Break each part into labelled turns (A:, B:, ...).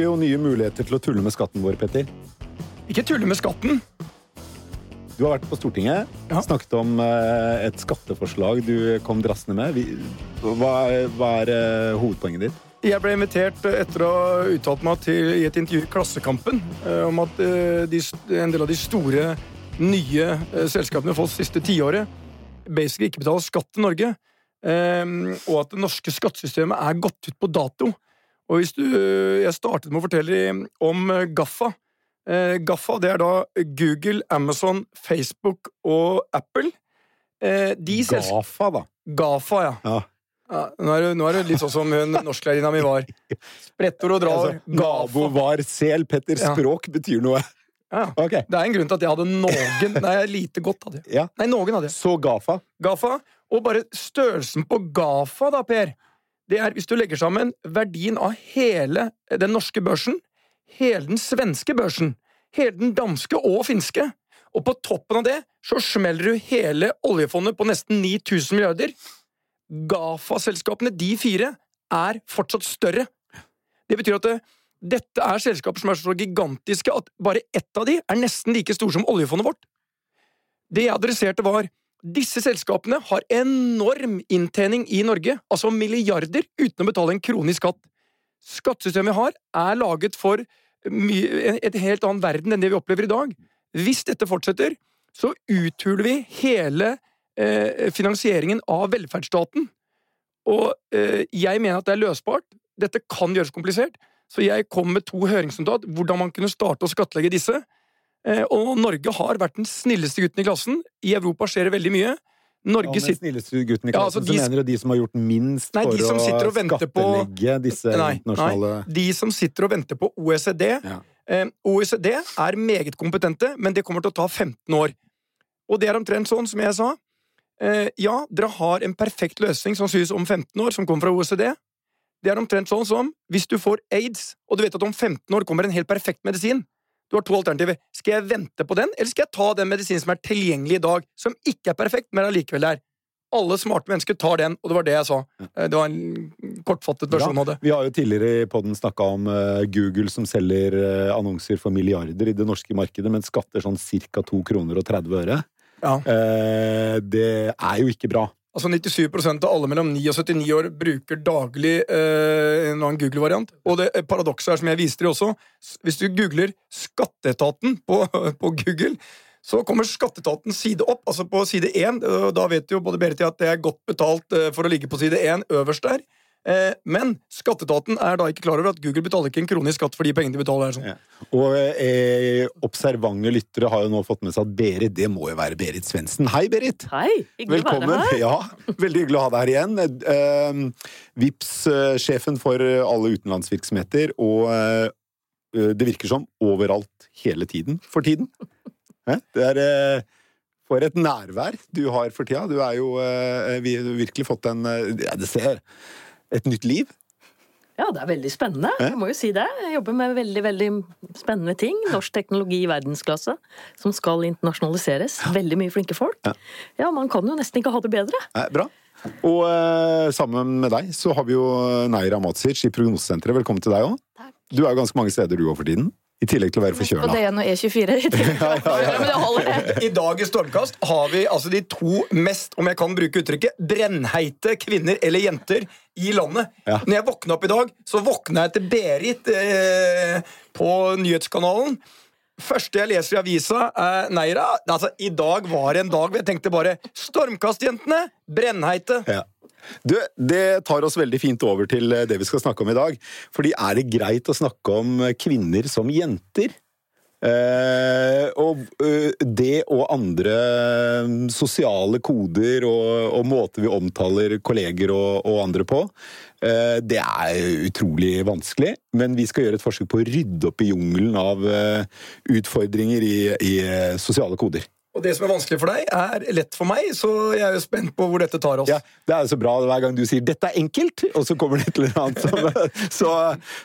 A: ønsker jo nye muligheter til å tulle med skatten vår, Petter.
B: Ikke tulle med skatten.
A: Du har vært på Stortinget,
B: Ja.
A: snakket om eh, et skatteforslag du kom drassende med. Hva, hva er eh, hovedpoenget ditt?
B: Jeg ble invitert etter å ha uttalt meg til, i et intervju i Klassekampen eh, om at de, en del av de store, nye selskapene for det siste tiåret basically ikke betaler skatt til Norge. og at det norske skattesystemet er gått ut på dato. Og hvis du, eh, Jeg startet med å fortelle om eh, Gaffa. Eh, Gaffa det er da Google, Amazon, Facebook og Apple.
A: Gafa, da.
B: Gafa, ja.
A: Ja.
B: Ja, nå, er det, nå er det litt sånn som hun norsklærerinna mi var. Spretter og drar.
A: Altså, Gabo var sel. Petter,
B: Ja.
A: språk betyr noe.
B: Ja.
A: Okay.
B: Det er en grunn til at jeg hadde noen Nei, lite godt hadde jeg.
A: Ja.
B: Nei, noen hadde jeg.
A: Så Gafa.
B: Gafa. Og bare størrelsen på Gafa, da, Per. Det er hvis du legger sammen verdien av hele den norske børsen, hele den svenske børsen, hele den danske og finske, og på toppen av det så smeller du hele oljefondet på nesten 9000 milliarder. Gafa-selskapene, de fire, er fortsatt større. Det betyr at det, dette er selskaper som er så gigantiske at bare ett av de er nesten like store som oljefondet vårt. Det jeg adresserte, var disse selskapene har enorm inntjening i Norge, altså milliarder, uten å betale en krone i skatt. Skattesystemet vi har, er laget for et helt annen verden enn det vi opplever i dag. Hvis dette fortsetter, så uthuler vi hele eh, finansieringen av velferdsstaten. Og eh, jeg mener at det er løsbart. Dette kan gjøres komplisert. Så jeg kom med to høringsnotat hvordan man kunne starte å skattlegge disse. Eh, og Norge har vært den snilleste gutten i klassen. I Europa skjer det veldig mye. Norge
A: Ja, den snilleste gutten i
B: Ja, altså, de-
A: så mener du de som har gjort minst
B: Nei, de
A: for
B: som sitter
A: å
B: venter på-
A: disse
B: Nei,
A: internasjonale
B: nei. De som sitter og venter på OECD.
A: Ja.
B: Eh, OECD er meget kompetente, men det kommer til å ta 15 år. Og det er omtrent sånn som jeg sa. Eh, ja, dere har en perfekt løsning som synes om 15 år, som kommer fra OECD. Det er omtrent sånn som hvis du får aids, og du vet at om 15 år kommer en helt perfekt medisin. Du har to alternativer. Skal jeg vente på den, eller skal jeg ta den medisinen som er tilgjengelig i dag, som ikke er perfekt, men allikevel er? Alle smarte mennesker tar den, og det var det jeg sa. Eh, Det var en kortfattet versjon av det.
A: Vi har jo tidligere i podden snakka om eh, Google som selger eh, annonser for milliarder i det norske markedet, men skatter sånn ca. 2 kroner og 30 øre.
B: Ja.
A: Det er jo ikke bra.
B: Altså 97% av alle mellom 9 og 79 år bruker daglig eh, en annen Google-variant. Og det paradokset er, som jeg viste dere også, hvis du googler Skatteetaten på, på Google, så kommer Skatteetatens side opp, altså på side 1. Da vet jo både Berit at det er godt betalt eh, for å ligge på side 1 øverst der. Eh, Men Skatteetaten er da ikke klar over at Google betaler ikke en krone i skatt for de pengene de betaler. Sånn.
A: Ja. Og eh, observante lyttere har jo nå fått med seg at Berit, det må jo være Berit Svendsen. Hei, Berit!
C: Hei, hyggelig å
A: Velkommen.
C: være her.
A: Ja, veldig hyggelig å ha deg her igjen. Eh, Vips-sjefen for alle utenlandsvirksomheter, og eh, det virker som overalt hele tiden for tiden. Det er eh, For et nærvær du har for tida. Du er jo eh, Vi virkelig fått en eh, ja, Det ser et nytt liv.
C: Ja, det er veldig spennende. Jeg må jo si det. Jeg jobber med veldig veldig spennende ting. Norsk teknologi i verdensklasse som skal internasjonaliseres. Veldig mye flinke folk.
A: Ja.
C: Man kan jo nesten ikke ha det bedre.
A: Bra. Og eh, sammen med deg så har vi jo Neira Matsic i Prognosesenteret. Velkommen til deg òg. Du er jo ganske mange steder du òg for tiden. I tillegg til å være forkjøla.
D: Og E24 i tillegg. Men det holder.
B: I dag i Stormkast har vi altså de to mest, om jeg kan bruke uttrykket, brennheite kvinner eller jenter i landet.
A: Ja.
B: Når jeg våkna opp i dag, så våkna jeg til Berit eh, på nyhetskanalen. Første jeg leser i avisa, er Neira. Altså, I dag var en dag hvor jeg tenkte bare Stormkastjentene! Brennheite!
A: Ja. Du, det tar oss veldig fint over til eh, det vi skal snakke om i dag. Fordi er det greit å snakke om kvinner som jenter? Eh, og eh, det og andre sosiale koder og, og måter vi omtaler kolleger og, og andre på, eh, det er utrolig vanskelig. Men vi skal gjøre et forsøk på å rydde opp i jungelen av eh, utfordringer i, i eh, sosiale koder.
B: Og det som er vanskelig for deg, er lett for meg, så jeg er jo spent på hvor dette tar oss.
A: Ja, Det er jo så bra hver gang du sier 'dette er enkelt', og så kommer det et eller annet som Så,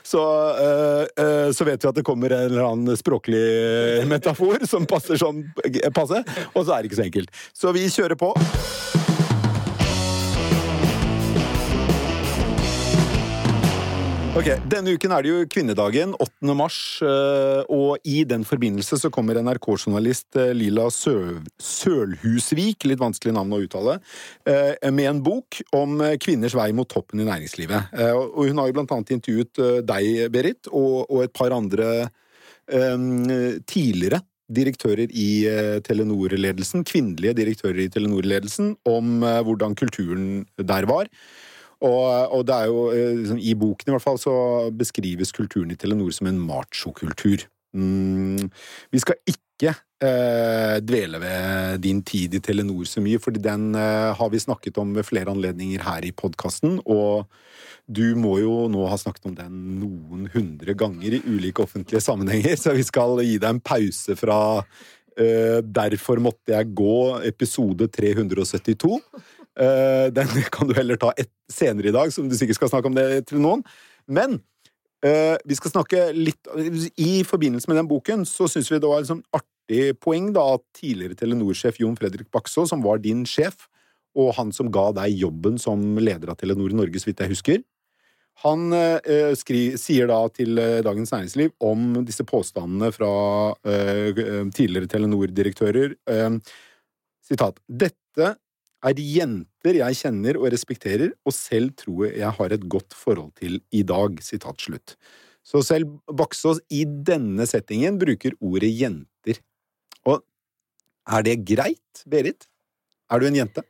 A: så, øh, øh, så vet vi at det kommer en eller annen språklig metafor som passer sånn passe, og så er det ikke så enkelt. Så vi kjører på. Ok, Denne uken er det jo kvinnedagen, 8. mars, eh, og i den forbindelse så kommer NRK-journalist eh, Lila Sø Sølhusvik, litt vanskelig navn å uttale, eh, med en bok om kvinners vei mot toppen i næringslivet. Og hun har jo blant annet intervjuet deg, Berit, og, et par andre tidligere direktører i Telenor-ledelsen, kvinnelige direktører i Telenor-ledelsen, om hvordan kulturen der var. Og, og det er jo, eh, liksom, I boken i hvert fall så beskrives kulturen i Telenor som en machokultur. Mm, vi skal ikke eh, dvele ved din tid i Telenor så mye, fordi den eh, har vi snakket om ved flere anledninger her i podkasten. Og du må jo nå ha snakket om den noen hundre ganger i ulike offentlige sammenhenger, så vi skal gi deg en pause fra eh, Derfor måtte jeg gå, episode 372. Eh, den kan du heller ta et, senere i dag, som du sikkert skal snakke om det til noen. Men uh, vi skal snakke litt I forbindelse med den boken så syns vi det var et sånn artig poeng da at tidligere Telenor-sjef Jon Fredrik Bakså, som var din sjef, og han som ga deg jobben som leder av Telenor Norge, så vidt jeg husker, han eh, skri, sier da til eh, Dagens Næringsliv om disse påstandene fra eh, tidligere Telenor-direktører. Sitat. Dette er jenter jeg kjenner og respekterer, og selv tror jeg har et godt forhold til i dag. Sitat slutt. Så selv Baksås i denne settingen bruker ordet jenter. Og er det greit, Berit? Er du en jente?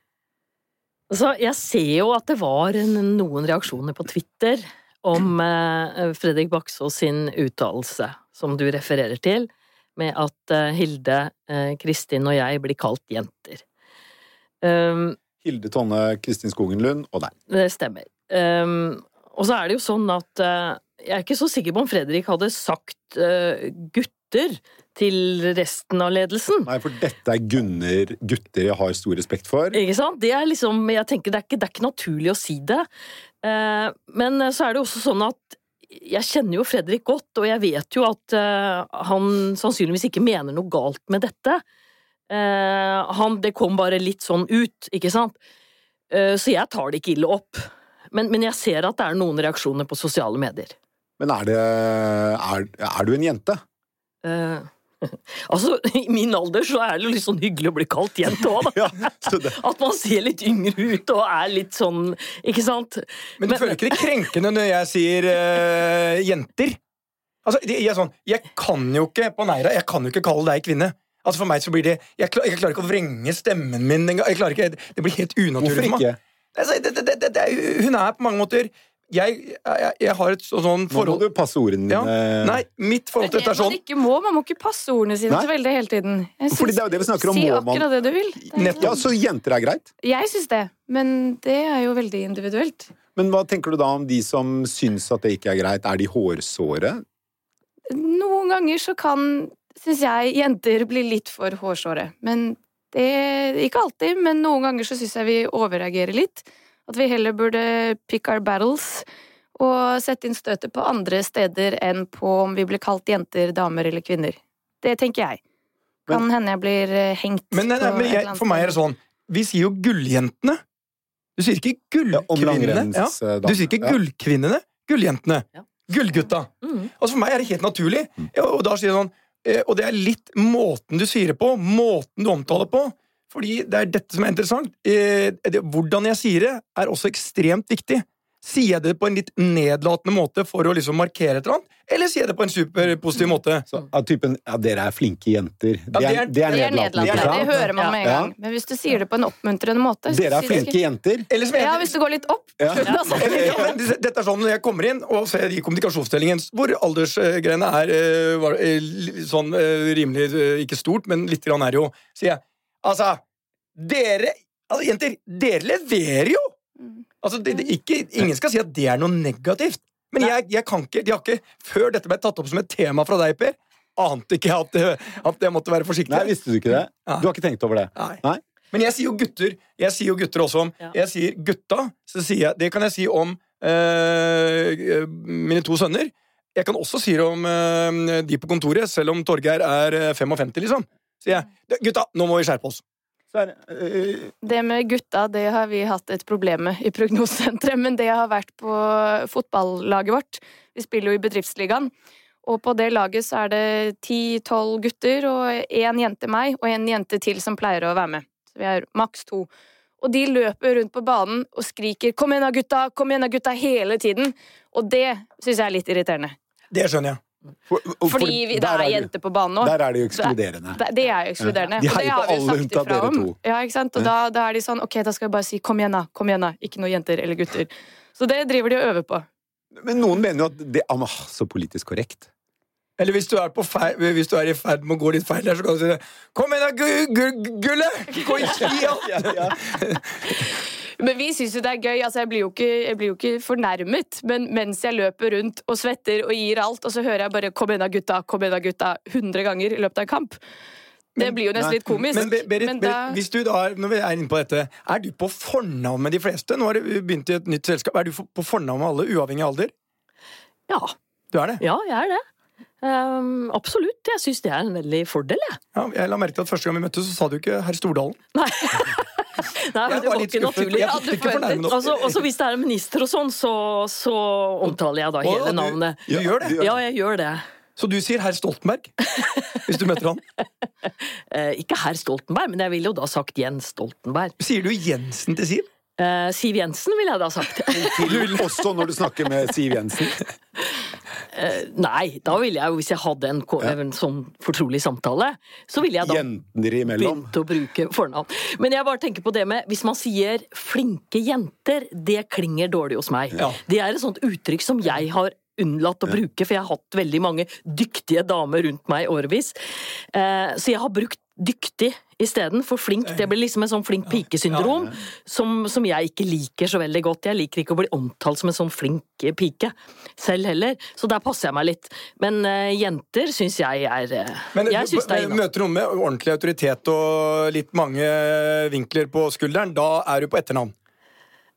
C: Altså, jeg ser jo at det var noen reaksjoner på Twitter om eh, Fredrik Baksås sin uttalelse, som du refererer til, med at eh, Hilde, eh, Kristin og jeg blir kalt jenter. Um,
A: Hilde Tonne, Kristin Skogenlund og deg.
C: det stemmer. Um, og så er det jo sånn at uh, jeg er ikke så sikker på om Fredrik hadde sagt uh, gutter til resten av ledelsen.
A: Nei, for dette er gunner, gutter jeg har stor respekt for.
C: Ikke sant? Det er liksom, jeg tenker det er ikke, det er ikke naturlig å si det. Uh, men så er det også sånn at jeg kjenner jo Fredrik godt, og jeg vet jo at han sannsynligvis ikke mener noe galt med dette. Eh, han, det kom bare litt sånn ut, ikke sant? Eh, så jeg tar det ikke ille opp. Men, men jeg ser at det er noen reaksjoner på sosiale medier.
A: Men er det Er, er du en jente?
C: Uh, altså, i min alder så er det jo litt sånn hyggelig å bli kalt jente òg, da.
A: Ja,
C: At man ser litt yngre ut og er litt sånn, ikke sant?
B: Men du føler ikke det krenkende når jeg sier jenter? Altså, jeg, er sånn, jeg kan jo ikke på Neira, jeg kan jo ikke kalle deg kvinne. Altså For meg så blir det Jeg, klar, jeg klarer ikke å vrenge stemmen min engang. Jeg klarer ikke, Det blir helt unaturlig
A: hvorfor
B: for meg.
A: ikke?
B: Altså, det, det, det, det, det, er- hun er på mange måter Jeg, jeg, jeg har et så- sånn
A: Nå må du passe ordene
B: ja,
A: dine.
B: Nei, mitt forhold til
D: Det
B: dette
D: er
B: sånn
D: man ikke må. Man må ikke passe ordene sine
A: Nei.
D: så veldig hele tiden. Synes,
A: Fordi det er jo det vi snakker om,
D: Si
A: må man-
D: akkurat det du vil. Det er-.
A: Ja, så jenter er greit.
D: Jeg syns det, men det er jo veldig individuelt.
A: Men hva tenker du da om de som syns at det ikke er greit? Er de hårsåre?
D: Noen ganger så kan, syns jeg, jenter blir litt for hårsåre. Men det Ikke alltid, men noen ganger så syns jeg vi overreagerer litt. At vi heller burde pick our battles og sette inn støtet på andre steder enn på om vi blir kalt jenter, damer eller kvinner. Det tenker jeg. Kan hende jeg blir eh, hengt
B: Men, nei, nei,
D: på
B: men jeg, for meg er det sånn Vi sier jo gulljentene. Du sier ikke gullkvinnene. Ja.
A: ja.
B: Du sier ikke gullkvinnene. Gulljentene.
C: Ja.
B: Gullgutta.
C: Mm.
B: Altså For meg er det helt naturlig.
A: Mm.
B: Og da sier jeg sånn eh, Og det er litt måten du sier det på, måten du omtaler på. Fordi det er dette som er interessant. Eh, hvordan jeg sier det, er også ekstremt viktig. Sier jeg det på en litt nedlatende måte for å liksom markere et eller annet, eller sier jeg det på en superpositiv måte?
A: Så, av typen ja, 'dere er flinke jenter'. Det
B: det
A: er,
B: er-
A: det er
D: Det er
A: nedlatende.
D: Det hører man med en gang. Men hvis du sier det på en oppmuntrende måte så
A: Dere er flinke
D: ikke-
A: jenter.
B: Eller som jeg,
D: Ja, hvis du går litt opp.
A: Ja.
B: ja, men dette er sånn Når jeg kommer inn og ser i kommunikasjonsdelingen hvor aldersgreiene er eh, var, eh, sånn eh, rimelig ikke stort, men litt grann er jo, sier jeg altså Dere altså, Jenter, dere leverer jo! Altså, det, det, ikke, ingen skal si at det er noe negativt. Men jeg, jeg kan ikke, de har ikke Før dette ble tatt opp som et tema fra deg, Per, ante ikke jeg at, det- at jeg måtte være forsiktig.
A: Nei, visste du ikke det? Du har ikke tenkt over det?
B: Nei.
A: Nei?
B: Men jeg sier jo gutter. Jeg sier jo gutter også om
C: Ja.
B: Jeg sier gutta, så sier jeg Det kan jeg si om øh, mine to sønner. Jeg kan også si det om øh, de på kontoret, selv om Torgeir er eh, 55, liksom. Sier jeg gutta, nå må vi skjerpe oss.
A: Er, det, eh,
D: Det med gutta, det har vi hatt et problem med i prognosesenteret, men det har vært på fotballaget vårt. Vi spiller jo i bedriftsligaen. Og på det laget så er det ti-tolv gutter og én jente meg, og en jente til som pleier å være med. Så vi er maks to. Og de løper rundt på banen og skriker 'kom igjen da, gutta', kom igjen da, gutta, hele tiden. Og det syns jeg er litt irriterende.
B: Det skjønner jeg.
A: For, for
D: Fordi vi, det er,
A: er
D: jenter på banen nå.
A: Der er det jo ekskluderende.
D: Det, det er jo ekskluderende.
A: De heier på alle
D: sagt
A: unntatt dere
D: om.
A: to.
D: Ja, ikke sant? Og da, da er de sånn Ok, da skal vi bare si 'kom igjen, da', kom igjen da. Ikke noe jenter eller gutter. Så det driver de og øver på.
A: Men noen mener jo at det er ah, så politisk korrekt.
B: Eller hvis du er, på feil, hvis du er i ferd med å gå litt feil der, så kan du si det. Kom igjen, da, gu, gu, Gullet! Gå i ja, alt!
D: Men vi syns jo det er gøy. Altså, jeg, blir jo ikke, jeg blir jo ikke fornærmet, men mens jeg løper rundt og svetter og gir alt, og så hører jeg bare 'kom igjen da, gutta', 'kom igjen da, gutta' 100 ganger i løpet av en kamp. Det blir jo nesten litt komisk.
B: Men, Be- Berit,
D: Men
B: Berit, hvis du da, når vi er inne på dette, er du på fornavn med de fleste? Nå har du begynt i et nytt selskap. Er du på fornavn med alle, uavhengig av alder?
C: Ja,
B: Du er det?
C: ja jeg er det. Um, absolutt. Jeg syns det er en veldig fordel, jeg.
B: Ja, jeg la merke til at Første gang vi møttes, så sa du ikke herr Stordalen.
C: Nei. Nei, men det
B: var
C: ikke naturlig.
B: Jeg
C: Ja. Altså, også hvis det er en minister og sånn, så, så omtaler jeg da hele
B: du-
C: navnet.
B: Du gjør det?
C: Ja, jeg gjør det.
B: Så du sier herr Stoltenberg hvis du møter han?
C: Eh, ikke herr Stoltenberg, men jeg ville jo da sagt Jens Stoltenberg.
B: Sier du Jensen til Siv?
C: Eh, Siv Jensen ville jeg da sagt.
A: Til, også når du snakker med Siv Jensen.
C: Uh, nei, da ville jeg jo, hvis jeg hadde en, en sånn fortrolig samtale, så ville jeg da begynt å bruke fornavn. Men jeg bare tenker på det med hvis man sier 'flinke jenter', det klinger dårlig hos meg.
B: Ja.
C: Det er et sånt uttrykk som jeg har unnlatt å bruke, for jeg har hatt veldig mange dyktige damer rundt meg i årevis. Uh, så jeg har brukt dyktig isteden, for flink det blir liksom en sånn flink pike-syndrom som, som jeg ikke liker så veldig godt. Jeg liker ikke å bli omtalt som en sånn flink eh, pike selv heller, så der passer jeg meg litt. Men uh, jenter syns jeg er uh,
B: Men
C: Jeg synes det er
B: men møter noen med ordentlig autoritet og litt mange vinkler på skulderen, da er du på etternavn.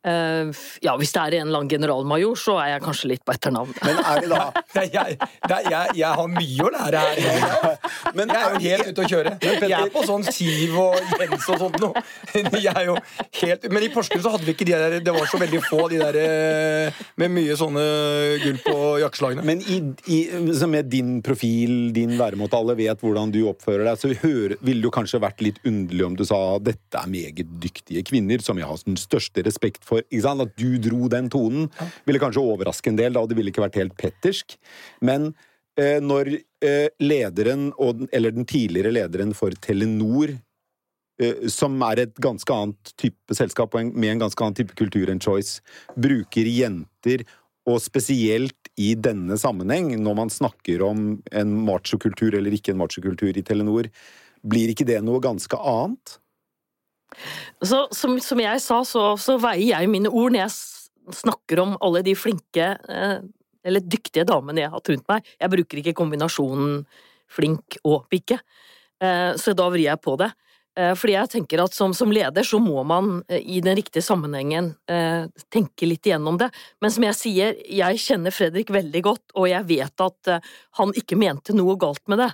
C: Eh, ja, hvis det er en eller annen generalmajor, så er jeg kanskje litt på etternavn.
A: Men er det da
B: jeg, er jeg, jeg har mye å lære her. Jeg,
A: Men
B: jeg er jo helt ute å kjøre. Jeg er på sånn Siv og Jens og sånt noe. Jeg er jo helt Men i Porsgrunn så hadde vi ikke de der Det var så veldig få de der eh, med mye sånne gull på jakkeslagene.
A: Men i, i, med din profil, din væremåte, alle vet hvordan du oppfører deg, så hører, ville det jo kanskje vært litt underlig om du sa dette er meget dyktige kvinner, som jeg har den største respekt for. Sant? At du dro den tonen, ville kanskje overraske en del, da, og det ville ikke vært helt pettersk. Men eh, når eh, lederen, og, den- eller den tidligere lederen for Telenor eh, som er et ganske annet type selskap med en ganske annen type kultur enn Choice, bruker jenter, og spesielt i denne sammenheng, når man snakker om en machokultur eller ikke en machokultur i Telenor, blir ikke det noe ganske annet?
C: Så, som, som jeg sa, så, så veier jeg mine ord når jeg snakker om alle de flinke, eh, eller dyktige damene jeg har hatt rundt meg. Jeg bruker ikke kombinasjonen flink og pike, eh, så da vrir jeg på det. Eh, fordi jeg tenker at som, som leder så må man eh, i den riktige sammenhengen eh, tenke litt igjennom det. Men som jeg sier, jeg kjenner Fredrik veldig godt, og jeg vet at eh, han ikke mente noe galt med det.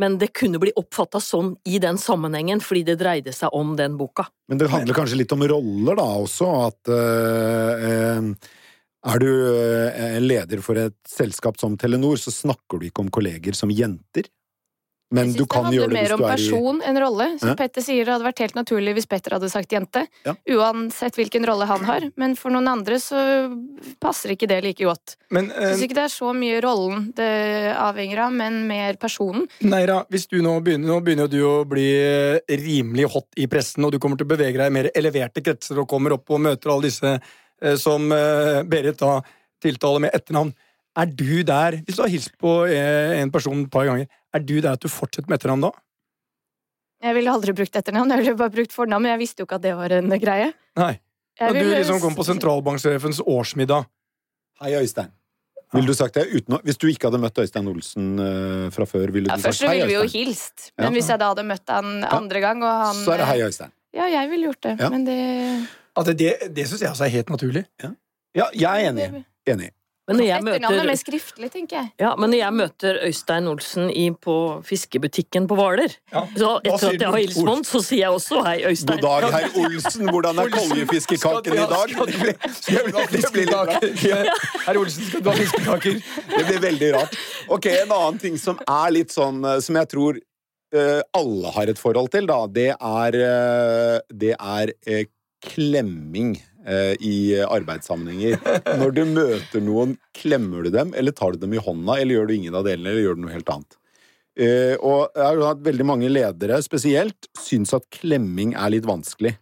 C: Men det kunne bli oppfatta sånn i den sammenhengen, fordi det dreide seg om den boka.
A: Men det handler kanskje litt om roller da også, at uh, er du eh, leder for et selskap som Telenor, så snakker du ikke om kolleger som jenter. Men
D: Jeg
A: du
D: synes
A: kan
D: det
A: gjøre
D: handler
A: det hvis
D: mer
A: du
D: om
A: er i
D: person enn rolle. Som
A: Ja.
D: Petter sier, det hadde vært helt naturlig hvis Petter hadde sagt jente.
A: Ja.
D: Uansett hvilken rolle han har. Men for noen andre så passer ikke det like godt.
B: Men
D: Jeg
B: eh,
D: syns ikke det er så mye rollen det avhenger av, men mer personen.
B: Neira, hvis du nå begynner, nå begynner du å bli eh, rimelig hot i pressen, og du kommer til å bevege deg i mer eleverte kretser og kommer opp og møter alle disse eh, som Berit da tiltaler med etternavn. Er du der, hvis du har hilst på en person et par ganger, er du der at du fortsetter med etternavn da?
D: Jeg ville aldri brukt etternavn, jeg ville bare brukt fornavn, men jeg visste jo ikke at det var en greie.
B: Nei.
D: Jeg
B: Når du
D: ville-
B: liksom kom på sentralbanksjefens årsmiddag
A: Hei, Øystein. Ville du sagt det uten å Hvis du ikke hadde møtt Øystein Olsen uh, fra før, ville
D: ja,
A: du sagt
D: Øystein?
A: Først
D: ville vi jo hilst, men
A: Ja.
D: hvis jeg da hadde møtt han andre gang, og han
A: Så er det hei, Øystein.
D: Ja, jeg ville gjort det,
A: Ja.
D: men det
B: At det, det, det syns jeg også er helt naturlig.
A: Ja, jeg er enig. Enig.
C: Men når jeg
D: er
C: møter,
D: med skriftlig, tenker jeg.
C: ja, men når jeg møter Øystein Olsen i, på fiskebutikken på Hvaler,
B: Ja.
C: så etter at jeg har hilst på så sier jeg også hei, Øystein.
A: God dag, herr Olsen. Hvordan er koljefiskekaken i dag?
B: Skal du ha fiskekaker? Herr Olsen, skal du ha fiskekaker?
A: Det blir veldig rart. Ok, En annen ting som er litt sånn eh, Som jeg tror eh, alle har et forhold til, da, det er, eh, det er klemming i arbeidssammenhenger. Når du møter noen, klemmer du dem, eller tar du dem i hånda, eller gjør du ingen av delene, eller gjør du noe helt annet? Eh, og jeg har hatt veldig mange ledere spesielt syns at klemming er litt vanskelig.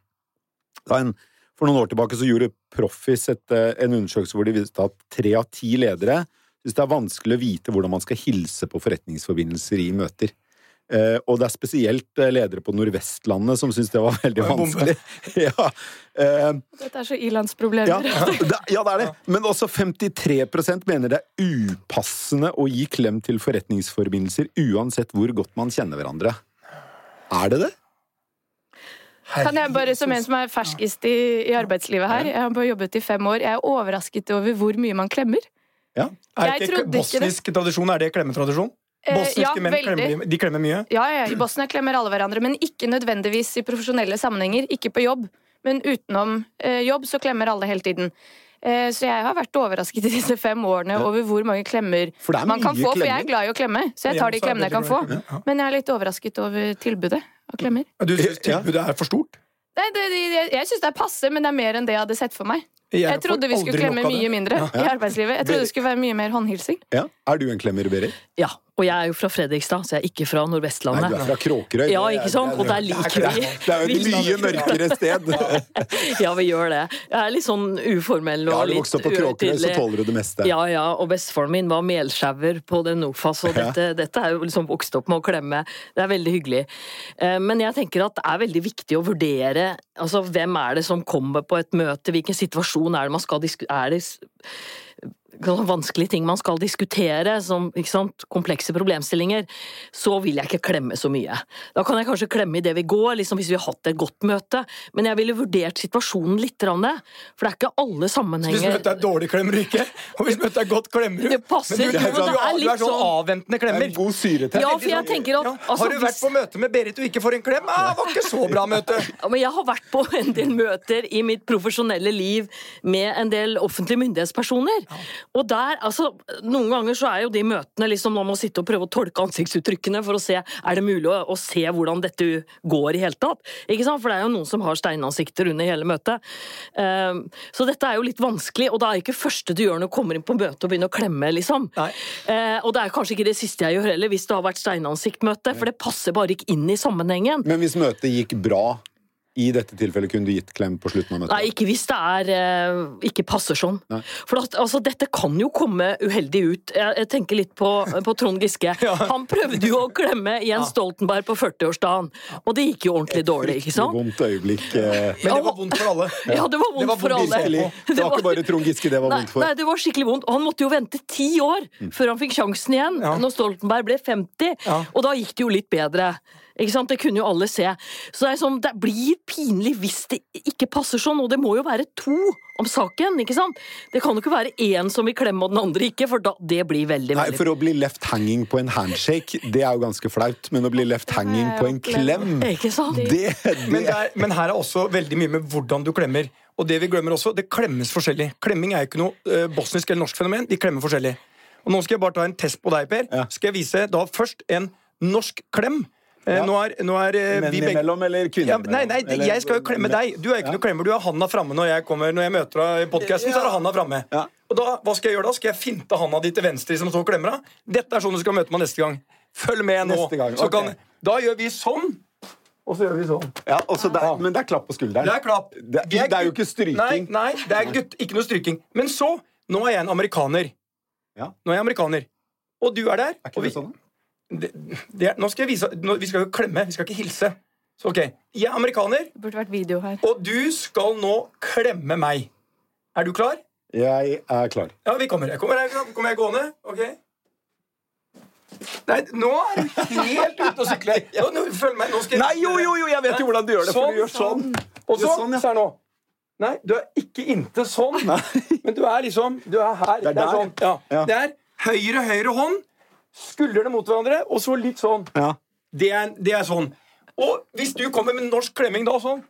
A: For noen år tilbake så gjorde Proffis eh, en undersøkelse hvor de viste at tre av ti ledere syns det er vanskelig å vite hvordan man skal hilse på forretningsforbindelser i møter. Eh, og det er spesielt eh, ledere på Nordvestlandet som syns det var veldig vanskelig. ja. Eh,
D: Dette er så ilandsproblemer.
A: ja, det, ja, det er det. Men også 53% mener det er upassende å gi klem til forretningsforbindelser uansett hvor godt man kjenner hverandre. Er det det?
D: Kan jeg bare, som en som er ferskest i, i arbeidslivet her, jeg har bare jobbet i fem år, jeg er overrasket over hvor mye man klemmer.
A: Ja.
B: Er
D: Jeg
B: ikke
D: trodde ikke det.
B: bosnisk tradisjon er det klemmetradisjon?
D: Eh,
B: Bosniske
D: ja,
B: menn klemmer, de klemmer mye.
D: Ja, ja, I Bosnia klemmer alle hverandre, men ikke nødvendigvis i profesjonelle sammenhenger. Ikke på jobb, men utenom eh, jobb så klemmer alle hele tiden. Eh, så jeg har vært overrasket i disse fem årene
A: Ja.
D: over hvor mange klemmer
A: er
D: man kan få. For jeg er glad i å klemme, så jeg tar de klemmene jeg kan få. Men jeg er litt overrasket over tilbudet av klemmer.
B: Du syns tilbudet er for stort?
D: Nei, det, det, jeg jeg syns det er passe, men det er mer enn det jeg hadde sett for meg.
B: Jeg
D: Jeg trodde vi skulle klemme mye mindre
B: Ja.
D: i arbeidslivet. Jeg trodde det skulle være mye mer håndhilsing.
A: Ja. Er du en klemmer, Berit?
C: Ja, og jeg er jo fra Fredrikstad, så jeg er ikke fra
A: Nei, du er fra Kråkerøy.
C: Ja, ikke sant? Og der
A: er-
C: liker vi
A: Det er jo et mye mørkere sted.
C: Ja, vi gjør det. Jeg er litt sånn uformell
A: Ja, du
C: litt
A: vokste opp på Kråkerøy, så tåler du det meste.
C: Ja, ja, og bestefaren min var melsjauer på den Nofas, og dette, dette er jo liksom vokst opp med å klemme. Det er veldig hyggelig. Eh, Men jeg tenker at det er veldig viktig å vurdere altså hvem er det som kommer på et møte, hvilken situasjon er det man skal diskutere Vanskelige ting man skal diskutere, som ikke sant, komplekse problemstillinger, så vil jeg ikke klemme så mye. Da kan jeg kanskje klemme i det vi går, liksom hvis vi har hatt et godt møte, men jeg ville vurdert situasjonen litt, for det er ikke alle sammenhenger Hvis
B: møtet er dårlig, klemmer du ikke. Og hvis møtet er godt, klemmer du.
C: Det passer,
B: Men du, det
C: er,
B: du,
C: det er
B: du er
C: litt
B: sånn
C: sånn-
B: avventende
A: er
B: klemmer.
A: en god syretest.
C: Ja, for jeg tenker at
B: Ja.
C: altså,
B: Har du vært på møte med Berit og ikke får en klem? Ah, det var ikke så bra møte!
C: Ja, men jeg har vært på en del møter i mitt profesjonelle liv med en del offentlige myndighetspersoner. Og der, altså, noen ganger så er jo de møtene liksom man må sitte og prøve å tolke ansiktsuttrykkene for å se er det mulig å, å se hvordan dette går i hele tatt. Ikke sant? For det er jo noen som har steinansikter under hele møtet. Um, så dette er jo litt vanskelig, og da er ikke første du gjør når du kommer inn på møtet og begynner å klemme, liksom. Eh, og det er kanskje ikke det siste jeg gjør heller, hvis det har vært steinansiktmøte, for det passer bare ikke inn i sammenhengen.
A: Men hvis møtet gikk bra, i dette tilfellet kunne du gitt klem på slutten av møtet?
C: Nei, ikke hvis det er eh, ikke passer sånn.
A: Nei.
C: For at, altså, dette kan jo komme uheldig ut. Jeg, jeg tenker litt på, på Trond Giske. Han prøvde jo å klemme Jens Stoltenberg på 40-årsdagen, og det gikk jo ordentlig dårlig, ikke sant?
A: Et Vondt øyeblikk. eh.
B: Men det var vondt for alle.
C: Ja, det var vondt for alle.
A: Virkelig. Det var ikke bare Trond Giske det var
C: Nei,
A: vondt for.
C: nei, det var skikkelig vondt. Og han måtte jo vente ti år før han fikk sjansen igjen,
B: Ja.
C: når Stoltenberg ble 50.
B: Ja.
C: Og da gikk det jo litt bedre. Ikke sant? Det kunne jo alle se. Så det, er sånn, det blir pinlig hvis det ikke passer sånn, og det må jo være to om saken. ikke sant? Det kan jo ikke være én som vil klemme og den andre ikke, for da, det blir veldig,
A: Nei,
C: veldig
A: For å bli left hanging på en handshake, det er jo ganske flaut. Men å bli left hanging på en klem,
C: Ikke sant?
A: det,
B: Men,
A: det
B: det er, men her er også veldig mye med hvordan du klemmer. Og det vi glemmer også, det klemmes forskjellig. Klemming er jo ikke noe eh, bosnisk eller norsk fenomen. De klemmer forskjellig. Og nå skal jeg bare ta en test på deg, Per.
A: Ja.
B: Skal jeg vise da først en norsk klem. Eh,
A: Ja.
B: Nå er, nå er eh,
A: Menn
B: vi begge
A: imellom eller kvinner
B: ja, Nei, nei.
A: Eller-
B: jeg skal jo klemme deg. Du er ikke
A: Ja.
B: noe klemmer. Du har handa framme når jeg kommer Når jeg møter deg i podkasten, så er det handa framme.
A: Ja.
B: Og da, hva skal jeg gjøre da? Skal jeg finte handa di til venstre som så klemmer deg? Dette er sånn du skal møte meg neste gang. Følg med nå.
A: Neste gang,
B: Så kan, da gjør vi sånn, og så gjør vi sånn.
A: Ja, også der, Men det er klapp på skulderen.
B: Det er klapp.
A: Det, det er jo ikke stryking.
B: Nei, nei, det er gutt, ikke noe stryking. Men så, nå er jeg en amerikaner.
A: Ja.
B: Nå er jeg amerikaner. Og du er der.
A: Er
B: og
A: ikke
B: vi,
A: det sånn?
B: Det, det er, nå skal jeg vise nå, Vi skal jo klemme, vi skal ikke hilse. Så ok, Jeg er amerikaner,
D: Det burde vært video her.
B: og du skal nå klemme meg. Er du klar?
A: Jeg er klar.
B: Ja, vi kommer. Jeg kommer, her, kommer jeg gående? Ok. Nei, nå er du helt ute å sykle. Nå, nå, følg meg. Nå skal jeg
A: Nei, jo, jo, jo, jeg vet jo hvordan du gjør det. For du gjør sånn.
B: Og så,
A: Sånn, ja.
B: se her nå. Nei, du er ikke inntil sånn. Men du er liksom Du er her.
A: Det er der.
B: sånn. Ja.
A: Ja.
B: Det er høyre, høyre hånd, skuldrene mot hverandre, og så litt sånn.
A: Ja.
B: Det er, det er sånn. Og hvis du kommer med norsk klemming da, sånn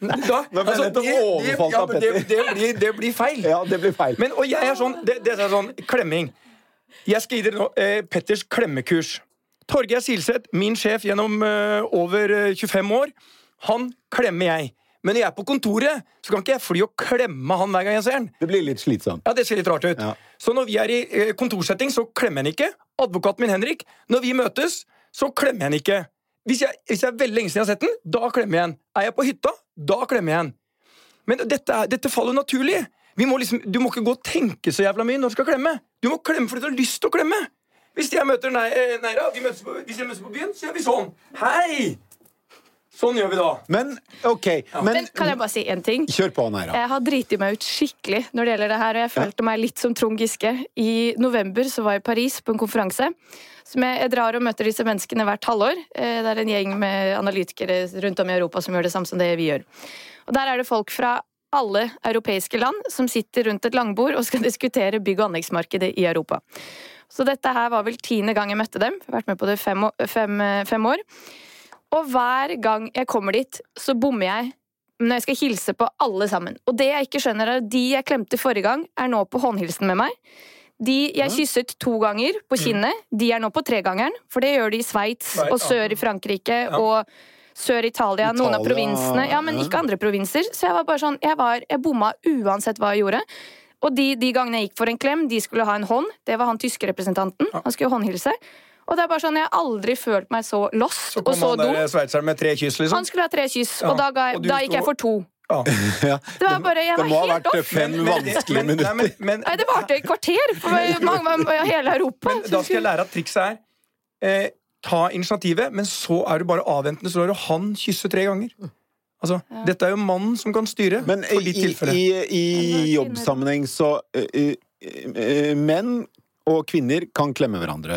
B: da,
A: nettopp
B: det, det, ja, blir, det blir feil.
A: ja, det blir feil.
B: Men, og jeg er sånn Det, det er sånn klemming. Jeg skal gi dere eh, Petters klemmekurs. Torgeir Silseth, min sjef gjennom eh, over eh, 25 år, han klemmer jeg. Men når jeg er på kontoret, så kan ikke jeg fly og klemme han hver gang jeg ser han.
A: Det blir litt slitsomt.
B: Ja, Det ser litt rart ut.
A: Ja.
B: Så når vi er i eh, kontorsetting, så klemmer jeg han ikke. Advokaten min Henrik, når vi møtes, så klemmer jeg han ikke. Hvis jeg, hvis jeg er veldig lenge siden jeg har sett den, da klemmer jeg han. Er jeg på hytta, da klemmer jeg han. Men dette, dette faller naturlig. Vi må liksom, du må ikke gå og tenke så jævla mye når du skal klemme. Du må klemme fordi du har lyst til å klemme. Hvis jeg møter Nei- eh, Neira, vi møtes på, hvis jeg møtes på byen, så gjør vi sånn. Hei! Sånn gjør vi da.
A: Men OK. Men,
D: Men kan jeg bare si én ting?
A: Kjør på, Neira.
D: Jeg har driti meg ut skikkelig når det gjelder det her, og jeg følte meg litt som Trond Giske. I november så var jeg i Paris på en konferanse. Som jeg, jeg drar og møter disse menneskene hvert halvår. Eh, Det er en gjeng med analytikere rundt om i Europa som gjør det samme som det vi gjør. Og Der er det folk fra alle europeiske land som sitter rundt et langbord og skal diskutere bygg- og anleggsmarkedet i Europa. Så dette her var vel tiende gang jeg møtte dem. Jeg har vært med på det fem, fem, fem år. Og hver gang jeg kommer dit, så bommer jeg når jeg skal hilse på alle sammen. Og det jeg ikke skjønner er at de jeg klemte forrige gang, er nå på håndhilsen med meg. De jeg kysset to ganger på kinnet, de er nå på tregangeren. For det gjør de i Sveits
B: Sveits,
D: og sør i Frankrike og sør i Italia, noen av provinsene. Ja, men ikke andre provinser. Så jeg var bare sånn, jeg, var, jeg bomma uansett hva jeg gjorde. Og de, de gangene jeg gikk for en klem, de skulle ha en hånd. Det var han tyske representanten. Han skulle håndhilse. Og det er bare sånn, Jeg har aldri følt meg så lost
B: Så
D: og
B: kom
D: så
B: han
D: dum.
B: der sveitseren med tre kyss, liksom.
D: Han skulle ha tre kyss,
B: Ja,
D: og da, ga jeg,
B: og
D: da gikk jeg for to.
B: Ja.
A: Ja.
D: Det var bare, jeg
A: Det
D: var
A: må ha vært
D: off.
A: fem vanskelige
B: minutter. nei, men, men,
D: Nei, det varte et kvarter for mange, hele Europa.
B: Men da skal jeg lære at trikset er eh, ta initiativet, men så er du bare avventende, så lar du han kysse tre ganger. Altså, Dette er jo mannen som kan styre.
A: Men i, i, i jobbsammenheng så uh, uh, uh, Menn og kvinner kan klemme hverandre.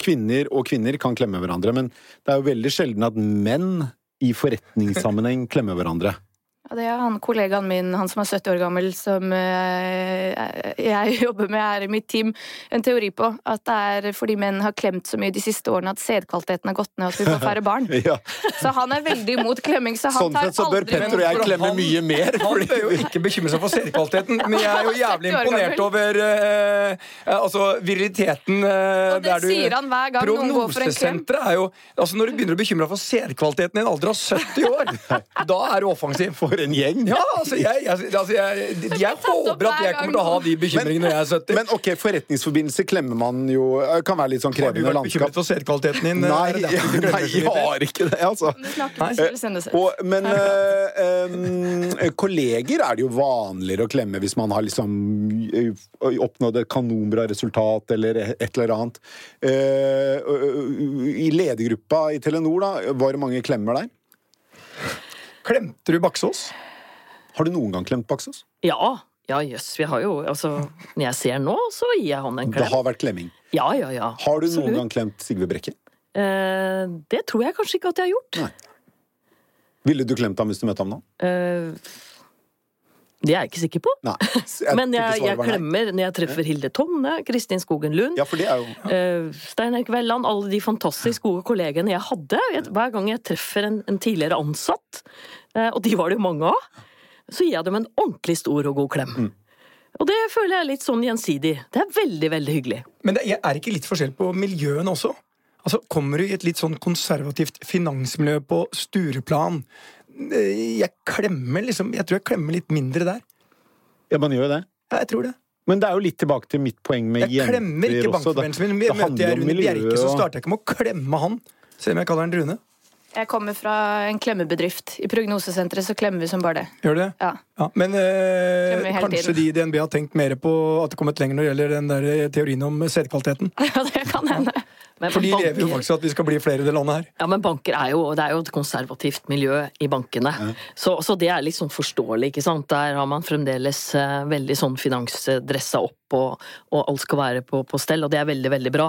A: Kvinner og kvinner kan klemme hverandre, men det er jo veldig sjelden at menn i forretningssammenheng klemmer hverandre.
D: Ja, det er han kollegaen min, han som er 70 år gammel, som eh, jeg jobber med her i mitt team, en teori på. At det er fordi menn har klemt så mye de siste årene at sædkvaliteten har gått ned, og at vi får færre barn.
A: Ja.
D: Så han er veldig imot klemming, så han
A: Sånn
D: tar
A: sett så bør Petter og jeg klemme
B: han-
A: mye mer.
B: Han bør jo ikke bekymre seg for sædkvaliteten, men jeg er jo jævlig imponert over uh, altså viriliteten eh,
D: Og det
B: du
D: sier han hver gang noen går for en klem.
B: Er jo altså Når du begynner å bekymre deg for sædkvaliteten i en alder av 70 år, da er du offensiv.
A: For en gjeng!
B: Ja, altså, jeg, jeg, altså, jeg, jeg håper at jeg kommer til å ha de bekymringene når jeg er 70.
A: Men ok, forretningsforbindelse klemmer man jo eh, Kan være litt sånn
B: har du
A: krevende
B: vært bekymret
A: landskap.
B: for sædkvaliteten din?
A: Nei,
B: det derfor du
A: nei, jeg har ikke det, altså. Og, men eh, em, kolleger er det jo vanligere å klemme hvis man har liksom eh, oppnådd et kanonbra resultat eller et eller annet. Eh, I ledergruppa i Telenor, da, var det mange klemmer der?
B: Klemte du Baksås?
A: Har du noen gang klemt Baksås?
C: Ja, ja jøss. Vi har jo Altså, når jeg ser nå, så gir jeg han en klem.
A: Det har vært klemming.
C: Ja, ja, ja.
A: Har du
C: Absolutt.
A: noen gang klemt Sigve Brekke?
C: Eh, det tror jeg kanskje ikke at jeg har gjort.
A: Nei. Ville du klemt ham hvis du møtte ham nå?
C: Eh, det er jeg ikke sikker på.
A: Nei.
C: Men jeg, jeg klemmer når jeg treffer Hilde Tonne, Kristin Skogen Lund,
A: Ja, det er
C: eh, Stein Erik Velland, alle de fantastisk gode kollegene jeg hadde. Jeg- Hver gang jeg treffer en, en tidligere ansatt, og de var det jo mange av, så gir jeg dem en ordentlig stor og god klem.
A: Mm.
C: Og det føler jeg er litt sånn gjensidig. Det er veldig, veldig hyggelig.
B: Men det er ikke litt forskjell på miljøene også? Altså, Kommer du i et litt sånn konservativt finansmiljø på Stureplan eh, Jeg klemmer liksom Jeg tror jeg klemmer litt mindre der.
A: Ja, man gjør jo det.
B: Ja, jeg tror det.
A: Men det er jo litt tilbake til mitt poeng med
B: Jeg klemmer
A: også.
B: ikke
A: klemmer ikke
B: bankforbindelsen min. Møter jeg Rune Bjerke, så starter jeg ikke med å klemme han. Selv om jeg kaller han Rune.
D: Jeg kommer fra en klemmebedrift. I prognosesenteret så klemmer vi som bare det.
B: Gjør du det?
D: Ja.
B: Ja, men eh, kanskje
D: tiden.
B: de i DNB har tenkt mer på at det kommet lenger når det gjelder den der teorien om sædkvaliteten.
D: Ja, det kan hende.
C: Men
B: For de
C: banker-
B: lever jo faktisk at vi skal bli flere i det landet her.
C: Ja, men banker er jo, det er jo et konservativt miljø i bankene. Så, så det er litt sånn forståelig, ikke sant. Der har man fremdeles eh, veldig sånn finansdressa opp og, og alt skal være på, på stell, og det er veldig, veldig bra.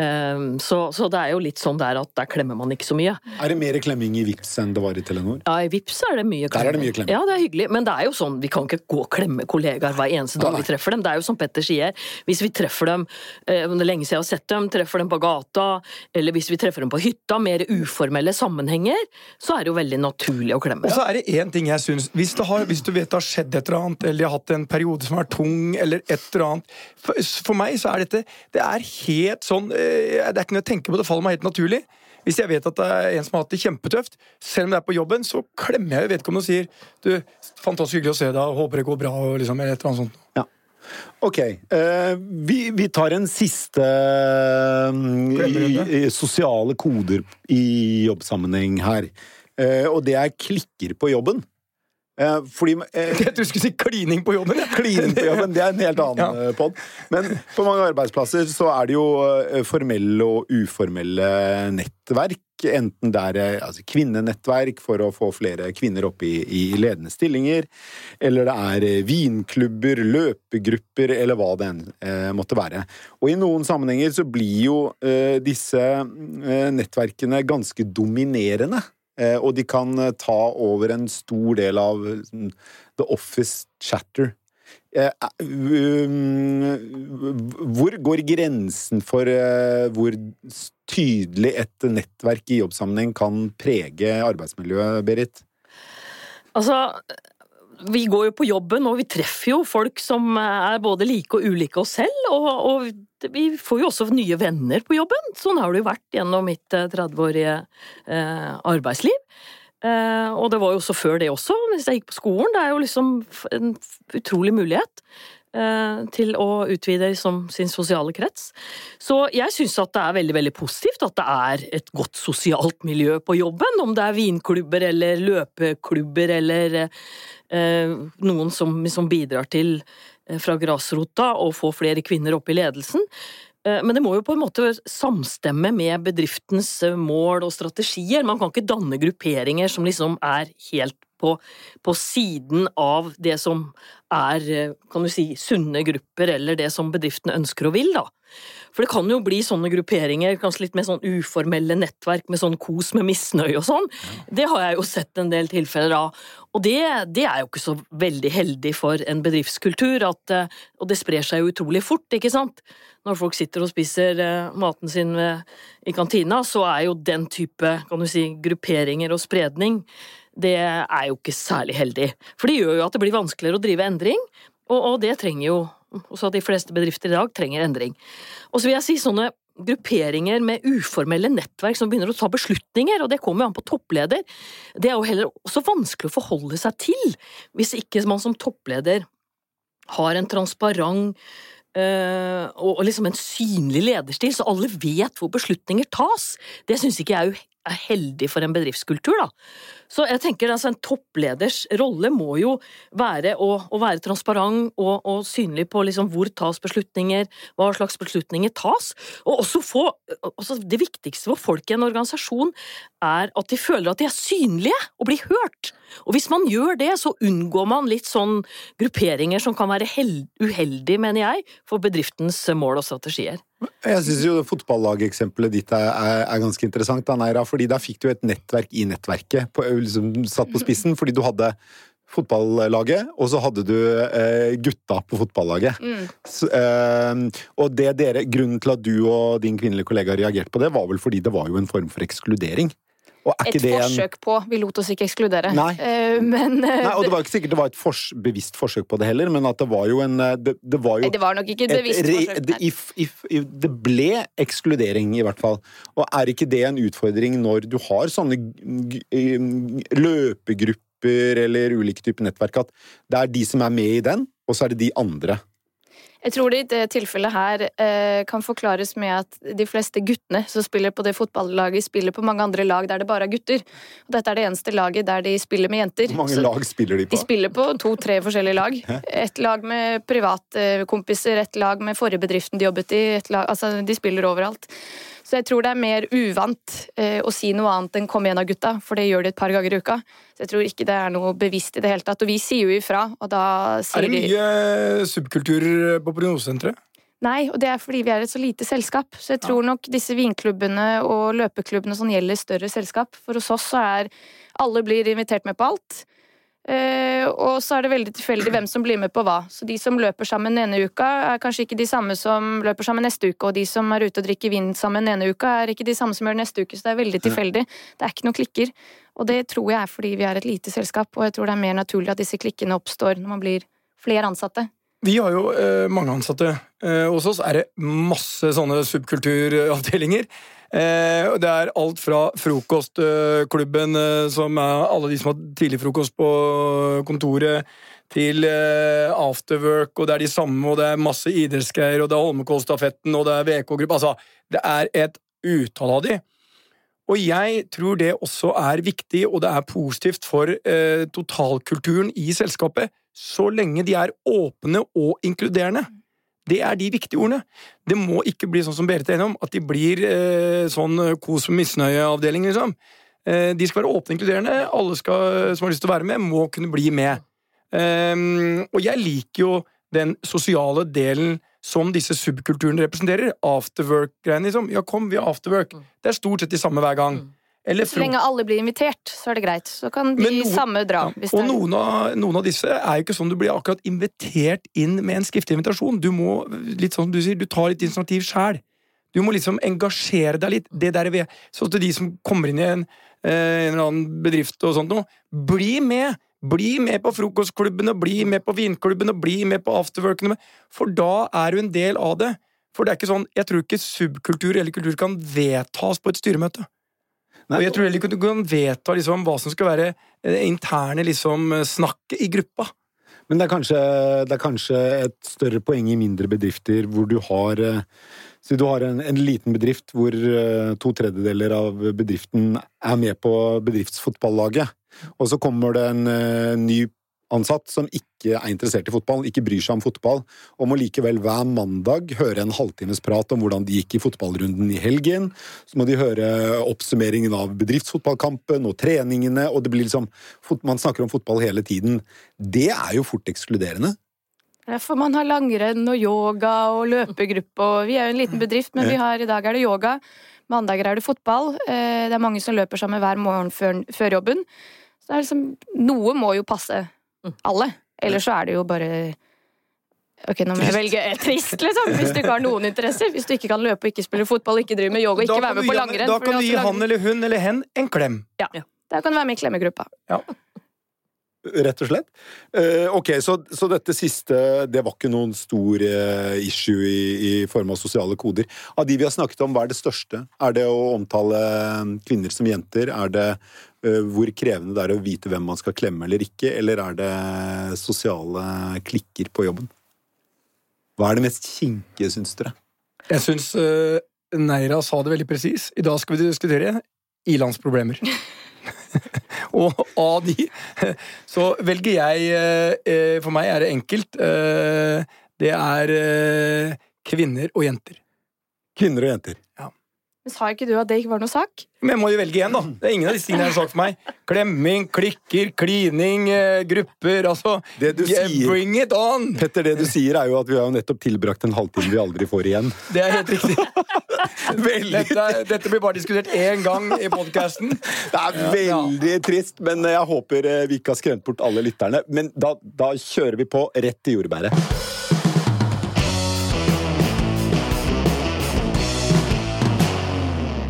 C: Um, så, så det er jo litt sånn der at der klemmer man ikke så mye.
A: Er det mer klemming i Vips enn det var i Telenor?
C: Ja, i Vips er det mye
A: Der er det mye klemming.
C: Ja, det er hyggelig, men det er jo sånn, vi kan ikke gå og klemme kollegaer hver eneste dag vi treffer dem. Det er jo som Petter sier, hvis vi treffer dem, eh, det er lenge siden jeg har sett dem, treffer dem på gata, eller hvis vi treffer dem på hytta, mer uformelle sammenhenger, så er det jo veldig naturlig å klemme.
B: Og så er det én ting jeg syns hvis, hvis du vet det har skjedd et eller annet, eller de har hatt en periode som er tung, eller et eller annet For, for meg så er dette Det er helt sånn eh, Det er ikke noe jeg tenker på, det faller meg helt naturlig. Hvis jeg vet at det er en som har hatt det kjempetøft, selv om det er på jobben, så klemmer jeg vedkommende og sier Du, fantastisk hyggelig å se deg, håper det går bra, og liksom, eller et eller annet sånt.
A: Ja. Ok. Uh, vi, vi tar en siste mm, i- i sosiale koder i jobbsammenheng her. Uh, og det er klikker på jobben. Eh, fordi eh,
B: du skulle si klining på jobben! Ja.
A: Klining på jobben, det er en helt annen
B: Ja.
A: ja. pod. Men på mange arbeidsplasser så er det jo eh, formelle og uformelle nettverk. Enten det er eh, altså, kvinnenettverk for å få flere kvinner opp i, i ledende stillinger, eller det er eh, vinklubber, løpegrupper, eller hva det enn eh, måtte være. Og i noen sammenhenger så blir jo eh, disse eh, nettverkene ganske dominerende. Eh, og de kan eh, ta over en stor del av mm, the office chatter. Eh, um, hvor går grensen for hvor tydelig et nettverk i jobbsammenheng kan prege arbeidsmiljøet, Berit?
C: Altså, vi går jo på jobben, og vi treffer jo folk som er både like og ulike oss selv, og, og vi får jo også nye venner på jobben. Sånn har det jo vært gjennom mitt eh, 30-årige eh, arbeidsliv. Eh, og det var jo også før det også, hvis jeg gikk på skolen. Det er jo liksom en utrolig mulighet eh, til å utvide liksom, sin sosiale krets. Så jeg syns at det er veldig veldig positivt at det er et godt sosialt miljø på jobben. Om det er vinklubber eller løpeklubber eller eh, noen som, som bidrar til eh, fra grasrota å få flere kvinner opp i ledelsen. Eh, Men det må jo på en måte samstemme med bedriftens eh, mål og strategier. Man kan ikke danne grupperinger som liksom er helt på, på siden av det som er, eh, kan du si, sunne grupper, eller det som bedriftene ønsker og vil, da. For det kan jo bli sånne grupperinger, kanskje litt mer sånn uformelle nettverk med sånn kos med misnøye og sånn. Det har jeg jo sett en del tilfeller av. Og det, det er jo ikke så veldig heldig for en bedriftskultur, at, eh, og det sprer seg jo utrolig fort, ikke sant. Når folk sitter og spiser eh, maten sin i kantina, så er jo den type, kan du si, grupperinger og spredning, det er jo ikke særlig heldig. For det gjør jo at det blir vanskeligere å drive endring, og, og det trenger jo også de fleste bedrifter i dag trenger endring. Og så vil jeg si sånne grupperinger med uformelle nettverk som begynner å ta beslutninger, og det kommer jo an på toppleder, det er jo heller også vanskelig å forholde seg til hvis ikke man som toppleder har en transparent øh, og liksom en synlig lederstil, så alle vet hvor beslutninger tas. Det syns ikke jeg er er heldig for en bedriftskultur, da. Så jeg tenker altså en toppleders rolle må jo være å, å være transparent og, og synlig på liksom hvor tas beslutninger, hva slags beslutninger tas, og også få altså Det viktigste for folk i en organisasjon er at de føler at de er synlige og blir hørt. Og hvis man gjør det, så unngår man litt sånn grupperinger som kan være uheldige, mener jeg, for bedriftens mål og strategier.
A: Jeg syns jo fotballageksempelet ditt er, er, er ganske interessant, da, Neira, fordi da fikk du et nettverk i nettverket, på, liksom, satt på spissen, fordi du hadde fotballaget, og så hadde du eh, gutta på fotballaget.
D: Mm.
A: Så, eh, og det dere, grunnen til at du og din kvinnelige kollega reagerte på det, var vel fordi det var jo en form for ekskludering.
D: Et
A: det en
D: forsøk på. Vi lot oss ikke ekskludere.
A: Nei.
D: Eh, men eh,
A: Nei, og det var ikke sikkert det var et fors bevisst forsøk på det heller, men at det var jo en eh, Det, det var jo
D: det var nok ikke et bevisst
A: re-
D: forsøk.
A: det, if, if, if, det ble ekskludering, i hvert fall. Og er ikke det en utfordring når du har sånne løpegrupper eller ulike typer nettverk, at det er de som er med i den, og så er det de andre?
D: Jeg tror det i det tilfellet her eh, kan forklares med at de fleste guttene som spiller på det fotballaget, spiller på mange andre lag der det bare er gutter. Og dette er det eneste laget der de spiller med jenter.
A: Hvor mange
D: Så
A: lag spiller de på?
D: de spiller på to-tre forskjellige lag. Et lag med privatkompiser, et lag med forrige bedriften de jobbet i. Lag, altså, de spiller overalt. Så jeg tror det er mer uvant eh, å si noe annet enn 'kom igjen da, gutta', for det gjør de et par ganger i uka. Så jeg tror ikke det er noe bevisst i det hele tatt. Og vi sier jo ifra, og da
B: Er
D: det
B: det
D: de
B: mye subkulturer på prognosesenteret?
D: Nei, og det er fordi vi er et så lite selskap. Så jeg tror nok disse vinklubbene og løpeklubbene som gjelder større selskap. For hos oss så er alle blir invitert med på alt. Eh, og så er det veldig tilfeldig hvem som blir med på hva. Så de som løper sammen ene uka, er kanskje ikke de samme som løper sammen neste uke. Og de som er ute og drikker vin sammen ene uka, er ikke de samme som gjør det neste uke. Så det er veldig tilfeldig. Det er ikke noen klikker. Og det tror jeg er fordi vi er et lite selskap, og jeg tror det er mer naturlig at disse klikkene oppstår når man blir flere ansatte.
B: Vi har jo uh, mange ansatte. Uh, hos oss er det masse sånne subkulturavdelinger. Eh, det er alt fra frokostklubben, eh, som er alle de som har tidligfrokost på kontoret, til eh, afterwork, og det er de samme, og det er masse idrettsgreier, og det er Holmenkollstafetten, og det er VK-gruppe Altså, det er et utall av de. Og jeg tror det også er viktig, og det er positivt for eh, totalkulturen i selskapet, så lenge de er åpne og inkluderende. Det er de viktige ordene. Det må ikke bli sånn som Berit er enig om, at de blir eh, sånn kos- og misnøyeavdeling, liksom. Eh, de skal være åpne og inkluderende. Alle skal, som har lyst til å være med, må kunne bli med. Ehm, og jeg liker jo den sosiale delen som disse subkulturene representerer. Afterwork-greiene, liksom. Ja, kom, vi har afterwork. Det er stort sett de samme hver gang. Eller
D: Så lenge alle blir invitert, så er det greit. Så kan de
B: noen-
D: samme dra.
B: ja. Og noen av, noen av disse er jo ikke sånn du blir akkurat invitert inn med en skriftlig invitasjon. Du må, litt sånn du sier, du tar litt initiativ sjæl. Du må liksom engasjere deg litt. Det der ved, sånn til de som kommer inn i en, eh, en eller annen bedrift og sånt noe. Bli med! Bli med på frokostklubben, og bli med på vinklubben, og bli med på afterworkene. For da er du en del av det. For det er ikke sånn, jeg tror ikke subkultur eller kultur kan vedtas på et styremøte.
A: Nei,
B: og jeg tror heller ikke du kan vedta liksom, hva som skal være det interne liksom, snakket i gruppa.
A: Men det er, kanskje, det er kanskje et større poeng i mindre bedrifter hvor du har eh, Si du har en, en liten bedrift hvor eh, to tredjedeler av bedriften er med på bedriftsfotballaget, og så kommer det en eh, ny ansatt som ikke er interessert i fotball, ikke bryr seg om fotball, og må likevel hver mandag høre en halvtimes prat om hvordan de gikk i fotballrunden i helgen. Så må de høre oppsummeringen av bedriftsfotballkampen og treningene, og det blir liksom Man snakker om fotball hele tiden. Det er jo fort ekskluderende.
D: For man har langrenn og yoga og løpegruppe og Vi er jo en liten bedrift, men har, i dag er det yoga. Mandager er det fotball. Eh, Det er mange som løper sammen hver morgen før, før jobben. Så det liksom, noe må jo passe alle. Ellers så er det jo bare Ok, nå må jeg velge eh, trist, liksom. Hvis du ikke har noen interesser. Hvis du ikke kan løpe og ikke spille fotball, ikke drive med yoga,
B: og
D: ikke være med på langrenn.
B: Da kan du gi han eller hun eller hen en klem.
D: Ja. Da kan du være med i klemmegruppa.
A: Rett og slett. Eh, ok, så, så dette siste det var ikke noen stor eh, issue i, i form av sosiale koder. Av de vi har snakket om, hva er det største? Er det å omtale kvinner som jenter? Er det eh, hvor krevende det er å vite hvem man skal klemme eller ikke? Eller er det sosiale klikker på jobben? Hva er det mest kinkige, syns dere?
B: Jeg syns uh, Neira sa det veldig presis. I dag skal vi diskutere ilandsproblemer. og av de så velger jeg eh, eh, For meg er det enkelt. Uh, det er eh, kvinner og jenter.
A: Kvinner og jenter.
D: Men sa ikke du at det ikke var noe sak?
B: Men jeg må jo velge igjen, da. Det er ingen av disse tingene er en sak for meg. Klemming, klikker, klining, eh, grupper. Altså,
A: Det du
B: yeah,
A: sier-
B: bring it on!
A: Petter, det du sier er jo at vi har jo nettopp tilbrakt en halvtime vi aldri får igjen.
B: Det er helt riktig. Dette, dette blir bare diskutert én gang i podkasten.
A: Det er veldig trist, men jeg håper eh, vi ikke har skremt bort alle lytterne. Men da, da kjører vi på rett til jordbæret.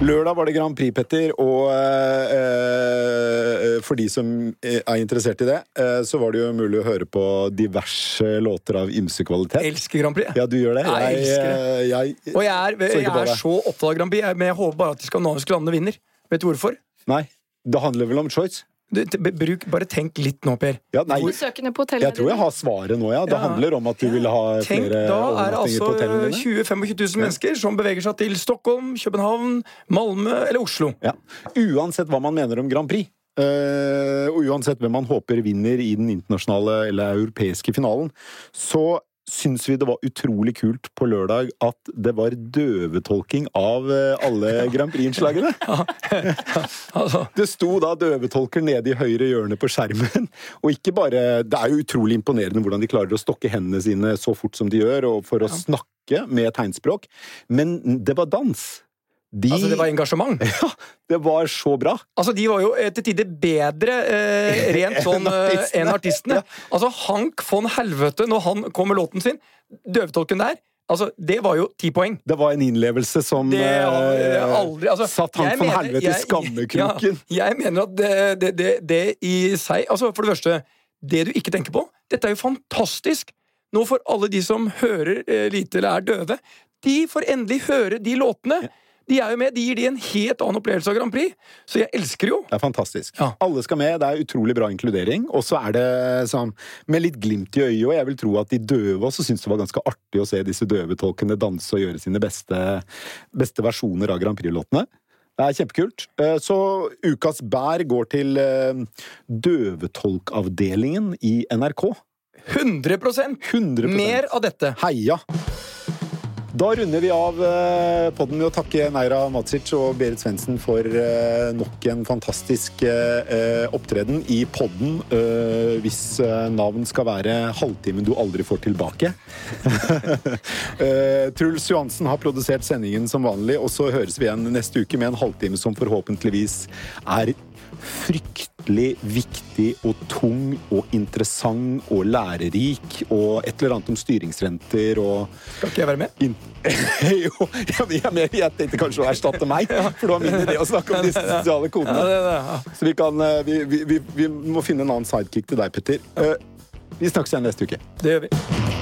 A: Lørdag var det Grand Prix, Petter, og eh, eh, for de som er interessert i det, eh, så var det jo mulig å høre på diverse låter av ymse kvalitet.
B: Elsker Grand Prix.
A: Ja, du gjør det?
B: Jeg elsker det.
A: Jeg, jeg,
B: Og jeg er, jeg er så opptatt av Grand Prix, men jeg håper bare at de skandinaviske landene vinner. Vet du hvorfor?
A: Nei, det handler vel om choice?
B: Du, bruk, bare tenk litt nå, Per.
A: Ja, nei, jeg tror jeg har svaret nå, ja. Det
B: Ja.
A: handler om at du vil ha
B: Tenk,
A: flere
B: da på hotellene
A: overnattinger
B: altså
A: på hotellene dine.
B: 20 000-25 000 mennesker som beveger seg til Stockholm, København, Malmö eller Oslo.
A: Ja. Uansett hva man mener om Grand Prix, eh, og uansett hvem man håper vinner i den internasjonale eller europeiske finalen, så syns vi det var utrolig kult på lørdag at det var døvetolking av eh, alle Grand Prix-innslagene.
B: Altså,
A: Det sto da døvetolker nede i høyre hjørne på skjermen. Og ikke bare Det er jo utrolig imponerende hvordan de klarer å stokke hendene sine så fort som de gjør, og for å snakke med tegnspråk. Men det var dans. De
B: altså, det var engasjement.
A: Ja, det var så bra.
B: Altså, De var jo eh, til tider bedre eh, rent sånn
A: Enn
B: eh,
A: artistene.
B: enn artistene. Altså, Hank von Helvete, når han kom med låten sin, døvetolken der Altså, Det var jo ti poeng.
A: Det var en innlevelse som
B: Det jeg
A: eh,
B: aldri altså,
A: satt han von
B: Helvete
A: helvete i
B: jeg-
A: skammekroken.
B: Ja, jeg mener at det, det, det, i seg Altså, for det første, det du ikke tenker på Dette er jo fantastisk! Nå får alle de som hører eh, lite eller er døve, de får endelig høre de låtene. De er jo med, de gir de en helt annen opplevelse av Grand Prix. Så jeg elsker jo.
A: Det er fantastisk.
B: Ja.
A: Alle skal med. Det er utrolig bra inkludering. Og så er det sånn med litt glimt i øyet, og jeg vil tro at de døve også syns det var ganske artig å se disse døvetolkene danse og gjøre sine beste, beste versjoner av Grand Prix-låtene. Det er kjempekult. Eh, Så ukas bær går til eh, døvetolkavdelingen i NRK.
B: 100%
A: 100%
B: Mer av dette.
A: Heia! Da runder vi av eh, podden med å takke Neira Matsic og Berit Svendsen for eh, nok en fantastisk eh, opptreden i podden, hvis navn skal være 'Halvtimen du aldri får tilbake'. Truls Johansen har produsert sendingen som vanlig, og så høres vi igjen neste uke med en halvtime som forhåpentligvis er fryktelig viktig og tung og interessant og lærerik og et eller annet om styringsrenter og
B: Skal ikke jeg være med?
A: jo, jeg, jeg tenkte kanskje å erstatte meg, for det var min idé å snakke om disse sosiale kodene. Så vi, kan, eh, vi, vi, vi, vi må finne en annen sidekick til deg, Petter. Eh, Vi snakkes igjen neste uke.
B: det gjør vi.